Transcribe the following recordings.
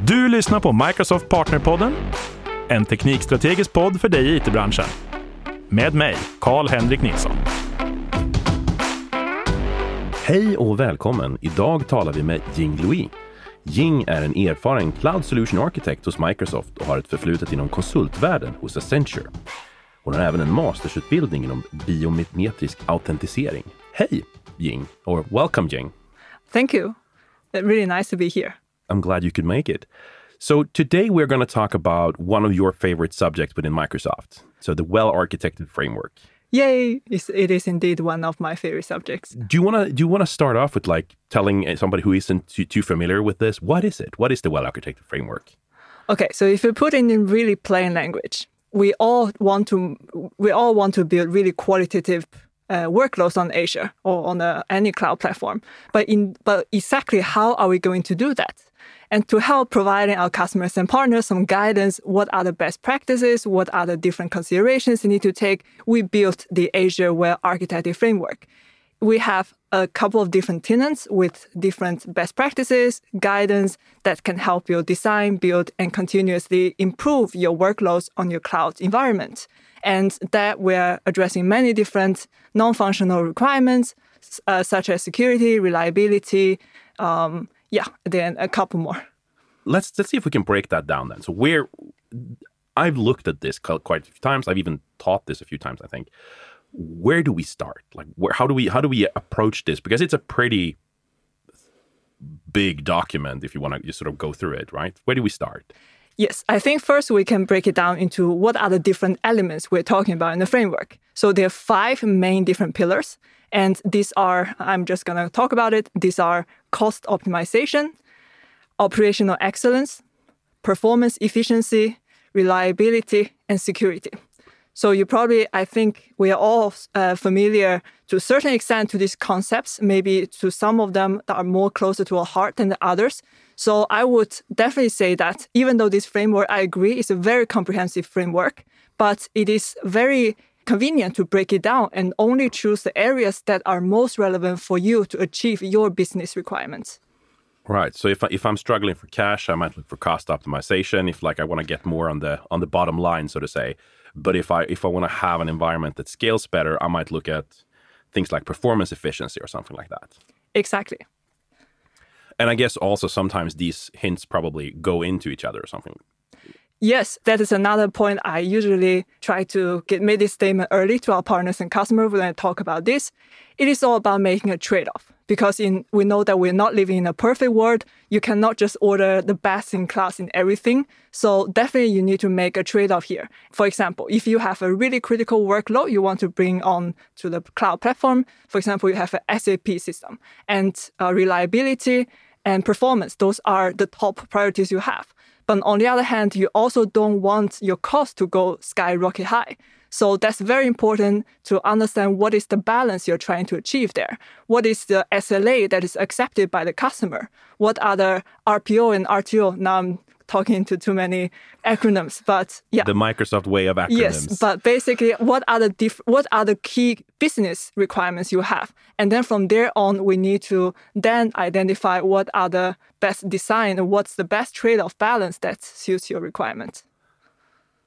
Du lyssnar på Microsoft Partnerpodden, en teknikstrategisk podd för dig i it-branschen. Med mig, Karl-Henrik Nilsson. Hej och välkommen! Idag talar vi med Jing Louis. Jing är en erfaren Cloud Solution Architect hos Microsoft och har ett förflutet inom konsultvärlden hos Accenture. Hon har även en mastersutbildning inom biometrisk autentisering. Hej Jing, or welcome Jing. Thank you. Really nice to be here. I'm glad you could make it. So today we're going to talk about one of your favorite subjects within Microsoft. So the well-architected framework. Yay! It's, it is indeed one of my favorite subjects. Do you want to do you want to start off with like telling eh, somebody who isn't too, too familiar with this what is it? What is the well-architected framework? Okay, so if you put it in really plain language, we all want to we all want to build really qualitative uh, workloads on Azure or on a, any cloud platform. But in but exactly how are we going to do that? And to help providing our customers and partners some guidance, what are the best practices, what are the different considerations you need to take, we built the Azure Well Architecture Framework. We have a couple of different tenants with different best practices, guidance that can help you design, build, and continuously improve your workloads on your cloud environment. And that we're addressing many different non functional requirements, uh, such as security, reliability, um, yeah, then a couple more. Let's let's see if we can break that down then. So where I've looked at this quite a few times. I've even taught this a few times. I think. Where do we start? Like, where? How do we? How do we approach this? Because it's a pretty big document. If you want to just sort of go through it, right? Where do we start? Yes, I think first we can break it down into what are the different elements we're talking about in the framework. So there are five main different pillars, and these are, I'm just going to talk about it. These are cost optimization, operational excellence, performance efficiency, reliability, and security. So you probably, I think we are all uh, familiar to a certain extent to these concepts, maybe to some of them that are more closer to our heart than the others. So I would definitely say that even though this framework, I agree, is a very comprehensive framework, but it is very convenient to break it down and only choose the areas that are most relevant for you to achieve your business requirements. Right. So if I, if I'm struggling for cash, I might look for cost optimization. If like I want to get more on the on the bottom line, so to say. But if I if I want to have an environment that scales better, I might look at things like performance efficiency or something like that. Exactly. And I guess also sometimes these hints probably go into each other or something. Yes, that is another point I usually try to get made this statement early to our partners and customers when I talk about this. It is all about making a trade-off because in we know that we're not living in a perfect world. You cannot just order the best in class in everything. So definitely you need to make a trade-off here. For example, if you have a really critical workload you want to bring on to the cloud platform, for example, you have an SAP system and uh, reliability and performance, those are the top priorities you have. But on the other hand, you also don't want your cost to go skyrocket high. So that's very important to understand what is the balance you're trying to achieve there. What is the SLA that is accepted by the customer? What are the RPO and RTO? Now I'm talking to too many acronyms, but yeah. The Microsoft way of acronyms. Yes, but basically, what are the diff- what are the key business requirements you have, and then from there on, we need to then identify what are the best design and what's the best trade-off balance that suits your requirements.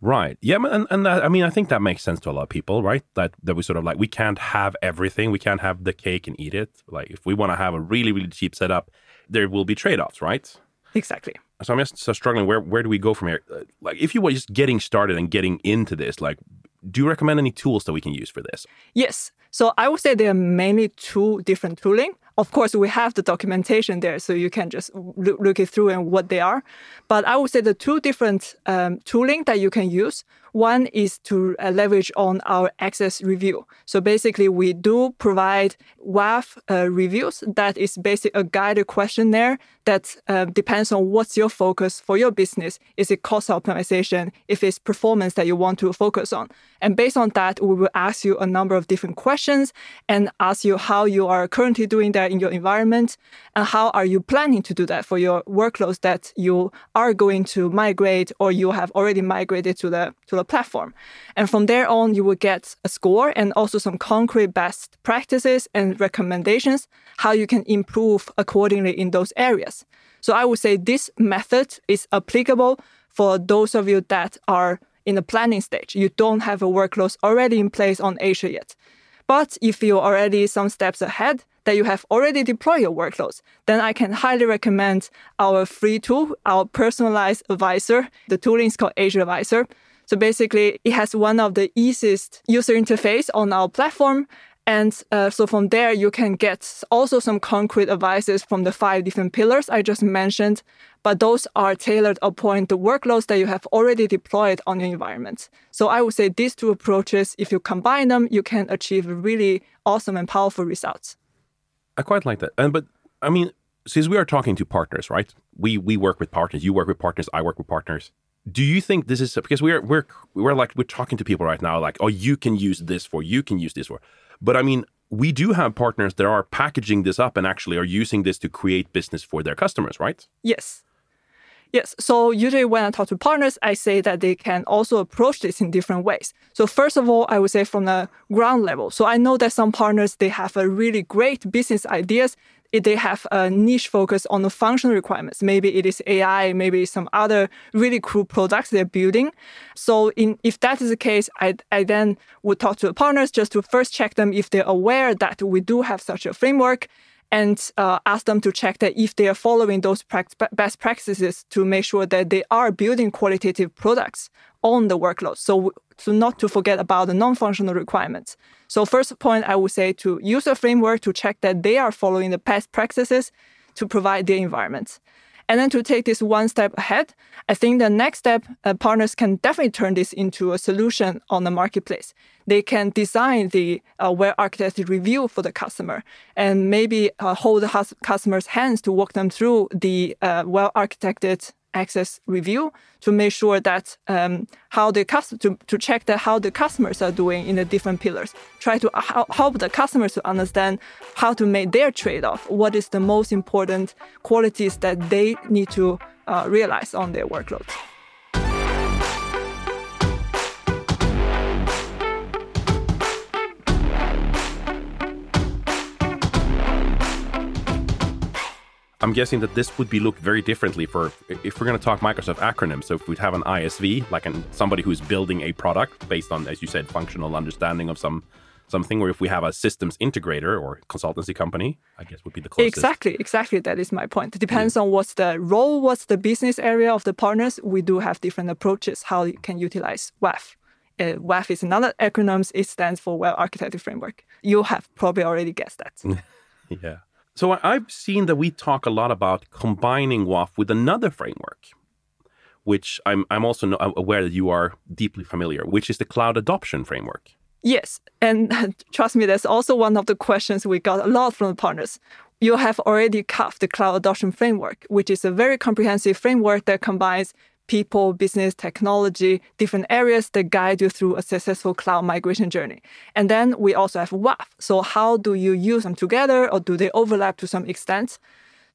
Right. Yeah, and and that, I mean, I think that makes sense to a lot of people, right? That that we sort of like we can't have everything. We can't have the cake and eat it. Like if we want to have a really really cheap setup, there will be trade-offs, right? Exactly. So I'm just so struggling. Where where do we go from here? Uh, like, if you were just getting started and getting into this, like, do you recommend any tools that we can use for this? Yes. So I would say there are mainly two different tooling. Of course, we have the documentation there, so you can just look it through and what they are. But I would say the two different um, tooling that you can use. One is to uh, leverage on our access review. So basically, we do provide WAF uh, reviews. That is basically a guided questionnaire that uh, depends on what's your focus for your business. Is it cost optimization? If it's performance that you want to focus on, and based on that, we will ask you a number of different questions and ask you how you are currently doing that in your environment and how are you planning to do that for your workloads that you are going to migrate or you have already migrated to the to the platform. And from there on, you will get a score and also some concrete best practices and recommendations how you can improve accordingly in those areas. So I would say this method is applicable for those of you that are in the planning stage. You don't have a workload already in place on Azure yet. But if you're already some steps ahead, that you have already deployed your workloads, then I can highly recommend our free tool, our personalized advisor. The tooling is called Azure Advisor. So basically, it has one of the easiest user interface on our platform. And uh, so from there, you can get also some concrete advices from the five different pillars I just mentioned. But those are tailored upon the workloads that you have already deployed on your environment. So I would say these two approaches, if you combine them, you can achieve really awesome and powerful results. I quite like that. And but I mean, since we are talking to partners, right? We we work with partners. You work with partners. I work with partners. Do you think this is because we're we're we're like we're talking to people right now, like, oh, you can use this for, you can use this for. But I mean, we do have partners that are packaging this up and actually are using this to create business for their customers, right? Yes. Yes. So usually when I talk to partners, I say that they can also approach this in different ways. So first of all, I would say from the ground level. So I know that some partners they have a really great business ideas. They have a niche focus on the functional requirements. Maybe it is AI, maybe some other really cool products they're building. So in, if that is the case, I, I then would talk to the partners just to first check them if they're aware that we do have such a framework and uh, ask them to check that if they are following those best practices to make sure that they are building qualitative products on the workload. So, so not to forget about the non-functional requirements. So first point, I would say to use a framework to check that they are following the best practices to provide their environment. And then to take this one step ahead, I think the next step, uh, partners can definitely turn this into a solution on the marketplace. They can design the uh, well architected review for the customer and maybe uh, hold the customer's hands to walk them through the uh, well architected access review to make sure that um, how the customer to, to check that how the customers are doing in the different pillars. Try to help the customers to understand how to make their trade-off. What is the most important qualities that they need to uh, realize on their workloads I'm guessing that this would be looked very differently for if we're going to talk Microsoft acronyms. So if we'd have an ISV, like an, somebody who's building a product based on, as you said, functional understanding of some something, or if we have a systems integrator or consultancy company, I guess would be the closest. Exactly, exactly. That is my point. It depends yeah. on what's the role, what's the business area of the partners. We do have different approaches how you can utilize WAF. Uh, WAF is another acronym. It stands for Well Architected Framework. You have probably already guessed that. yeah. So I've seen that we talk a lot about combining WAF with another framework, which I'm, I'm also aware that you are deeply familiar, which is the cloud adoption framework. Yes. And trust me, that's also one of the questions we got a lot from the partners. You have already covered the cloud adoption framework, which is a very comprehensive framework that combines people, business, technology, different areas that guide you through a successful cloud migration journey. And then we also have WAF. So how do you use them together or do they overlap to some extent?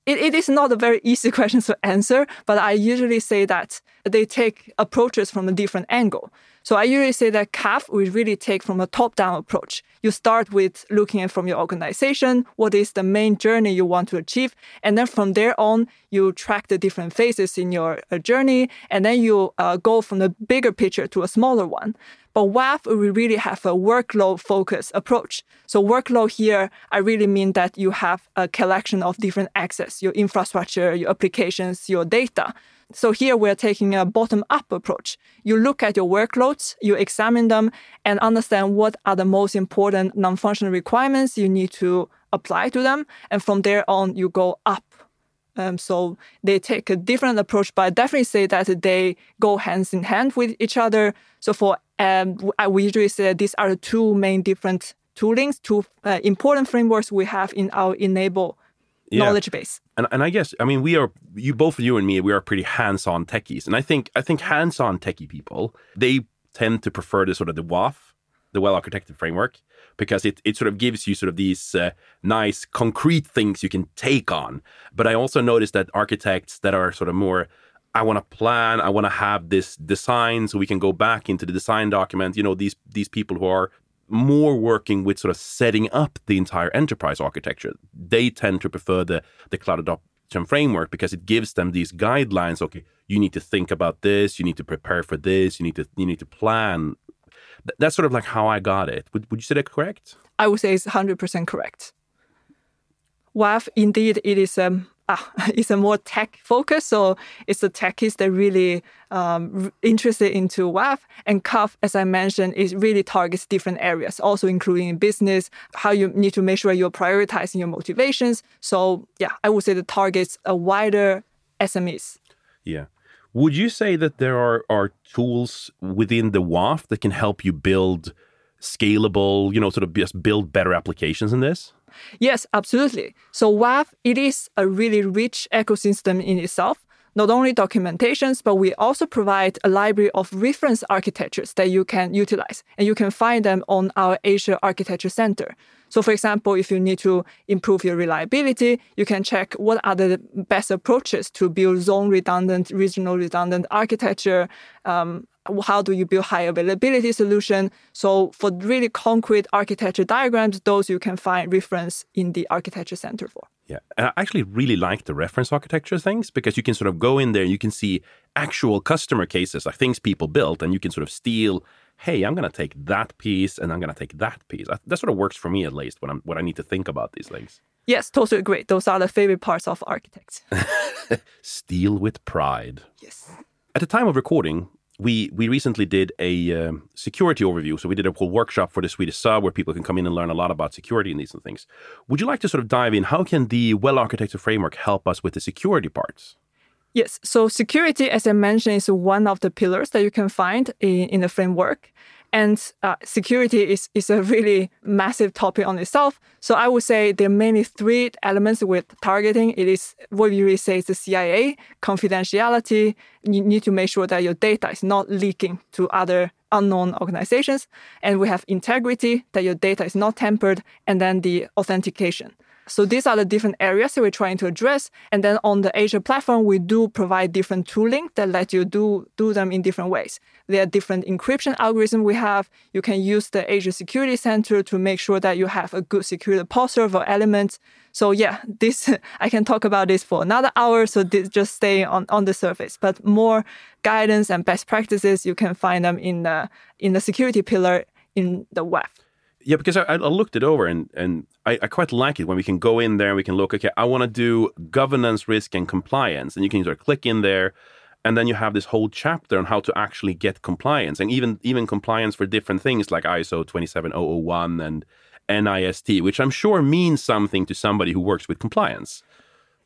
It, it is not a very easy question to answer, but I usually say that they take approaches from a different angle. So I usually say that CAF we really take from a top-down approach. You start with looking at from your organization, what is the main journey you want to achieve, and then from there on, you track the different phases in your uh, journey, and then you uh, go from the bigger picture to a smaller one. But WAF, we really have a workload focused approach. So workload here, I really mean that you have a collection of different access, your infrastructure, your applications, your data. So here we're taking a bottom up approach. You look at your workloads, you examine them, and understand what are the most important non functional requirements you need to apply to them. And from there on, you go up. Um, so they take a different approach, but I definitely say that they go hands in hand with each other. So for um, we usually say these are the two main different toolings, two uh, important frameworks we have in our enable yeah. knowledge base. And and I guess I mean we are you both you and me we are pretty hands-on techies, and I think I think hands-on techie people they tend to prefer the sort of the WAF, the well-architected framework, because it it sort of gives you sort of these uh, nice concrete things you can take on. But I also noticed that architects that are sort of more I want to plan. I want to have this design so we can go back into the design document. You know, these these people who are more working with sort of setting up the entire enterprise architecture, they tend to prefer the the cloud adoption framework because it gives them these guidelines. Okay, you need to think about this. You need to prepare for this. You need to you need to plan. That's sort of like how I got it. Would would you say that correct? I would say it's hundred percent correct. WAF, indeed, it is um, ah, it's a more tech focus. So it's the techies that really um, interested into WAF. And CAF, as I mentioned, is really targets different areas, also including business, how you need to make sure you're prioritizing your motivations. So yeah, I would say the targets a wider SMEs. Yeah. Would you say that there are, are tools within the WAF that can help you build scalable, you know, sort of just build better applications in this? Yes, absolutely. So WAF, it is a really rich ecosystem in itself. Not only documentations, but we also provide a library of reference architectures that you can utilize, and you can find them on our Azure Architecture Center. So, for example, if you need to improve your reliability, you can check what are the best approaches to build zone redundant, regional redundant architecture. Um, how do you build high availability solution? So for really concrete architecture diagrams, those you can find reference in the architecture center for. Yeah, and I actually really like the reference architecture things because you can sort of go in there and you can see actual customer cases, like things people built, and you can sort of steal. Hey, I'm going to take that piece and I'm going to take that piece. That sort of works for me at least when I'm when I need to think about these things. Yes, totally agree. Those are the favorite parts of architects. Steal with pride. Yes. At the time of recording, we we recently did a um, security overview. So we did a whole workshop for the Swedish sub where people can come in and learn a lot about security and these things. Would you like to sort of dive in? How can the well architecture framework help us with the security parts? Yes. So security, as I mentioned, is one of the pillars that you can find in, in the framework. And uh, security is, is a really massive topic on itself. So I would say there are mainly three elements with targeting. It is what we really say is the CIA, confidentiality. You need to make sure that your data is not leaking to other unknown organizations. And we have integrity, that your data is not tampered, and then the authentication. So these are the different areas that we're trying to address. And then on the Azure platform, we do provide different tooling that let you do, do them in different ways. There are different encryption algorithms we have. You can use the Azure Security Center to make sure that you have a good security posture for elements. So yeah, this I can talk about this for another hour. So this just stay on, on the surface. But more guidance and best practices, you can find them in the in the security pillar in the WAF. Yeah, because I, I looked it over and and I, I, quite like it when we can go in there and we can look. Okay, I want to do governance, risk, and compliance, and you can sort of click in there, and then you have this whole chapter on how to actually get compliance, and even even compliance for different things like ISO 27001 and NIST, which I'm sure means something to somebody who works with compliance.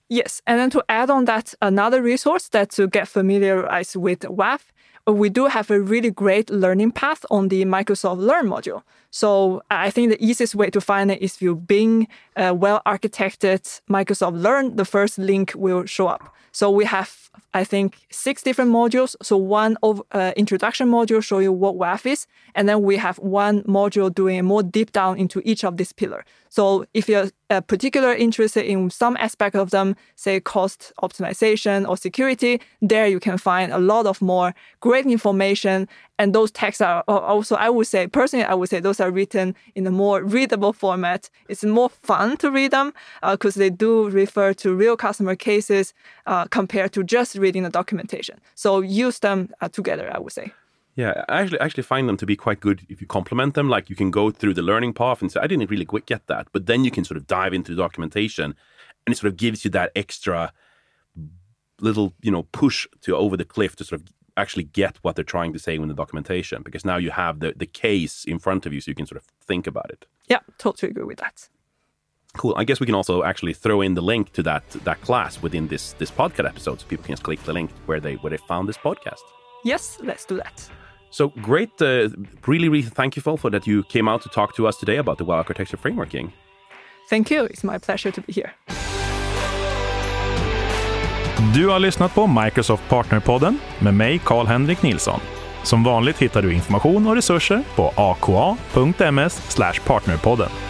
Yes, and then to add on that, another resource that to get familiarized with WAF we do have a really great learning path on the Microsoft Learn module. So I think the easiest way to find it is if you Bing a well architected Microsoft Learn, the first link will show up. So we have, I think, six different modules. So one of, uh, introduction module show you what WAF is, and then we have one module doing more deep down into each of these pillars. So if you're uh, particularly interested in some aspect of them, say cost optimization or security, there you can find a lot of more great information. And those texts are also, I would say, personally, I would say those are written in a more readable format. It's more fun to read them because uh, they do refer to real customer cases uh, compared to just reading the documentation. So use them uh, together, I would say. Yeah, I actually actually find them to be quite good if you complement them. Like you can go through the learning path and say, I didn't really get that, but then you can sort of dive into the documentation, and it sort of gives you that extra little you know push to over the cliff to sort of actually get what they're trying to say in the documentation because now you have the the case in front of you, so you can sort of think about it. Yeah, totally agree with that. Cool. I guess we can also actually throw in the link to that that class within this this podcast episode, so people can just click the link where they where they found this podcast. Yes, let's do that. So great. Uh, really, really thankful for that you came out to talk to us today about the well architecture Framework frameworking. Thank you. It's my pleasure to be here. Du har lyssnat på Microsoft Partnerpodden med mig, Karl-Henrik Nilsson. Som vanligt hittar du information och resurser på aka.ms partnerpodden.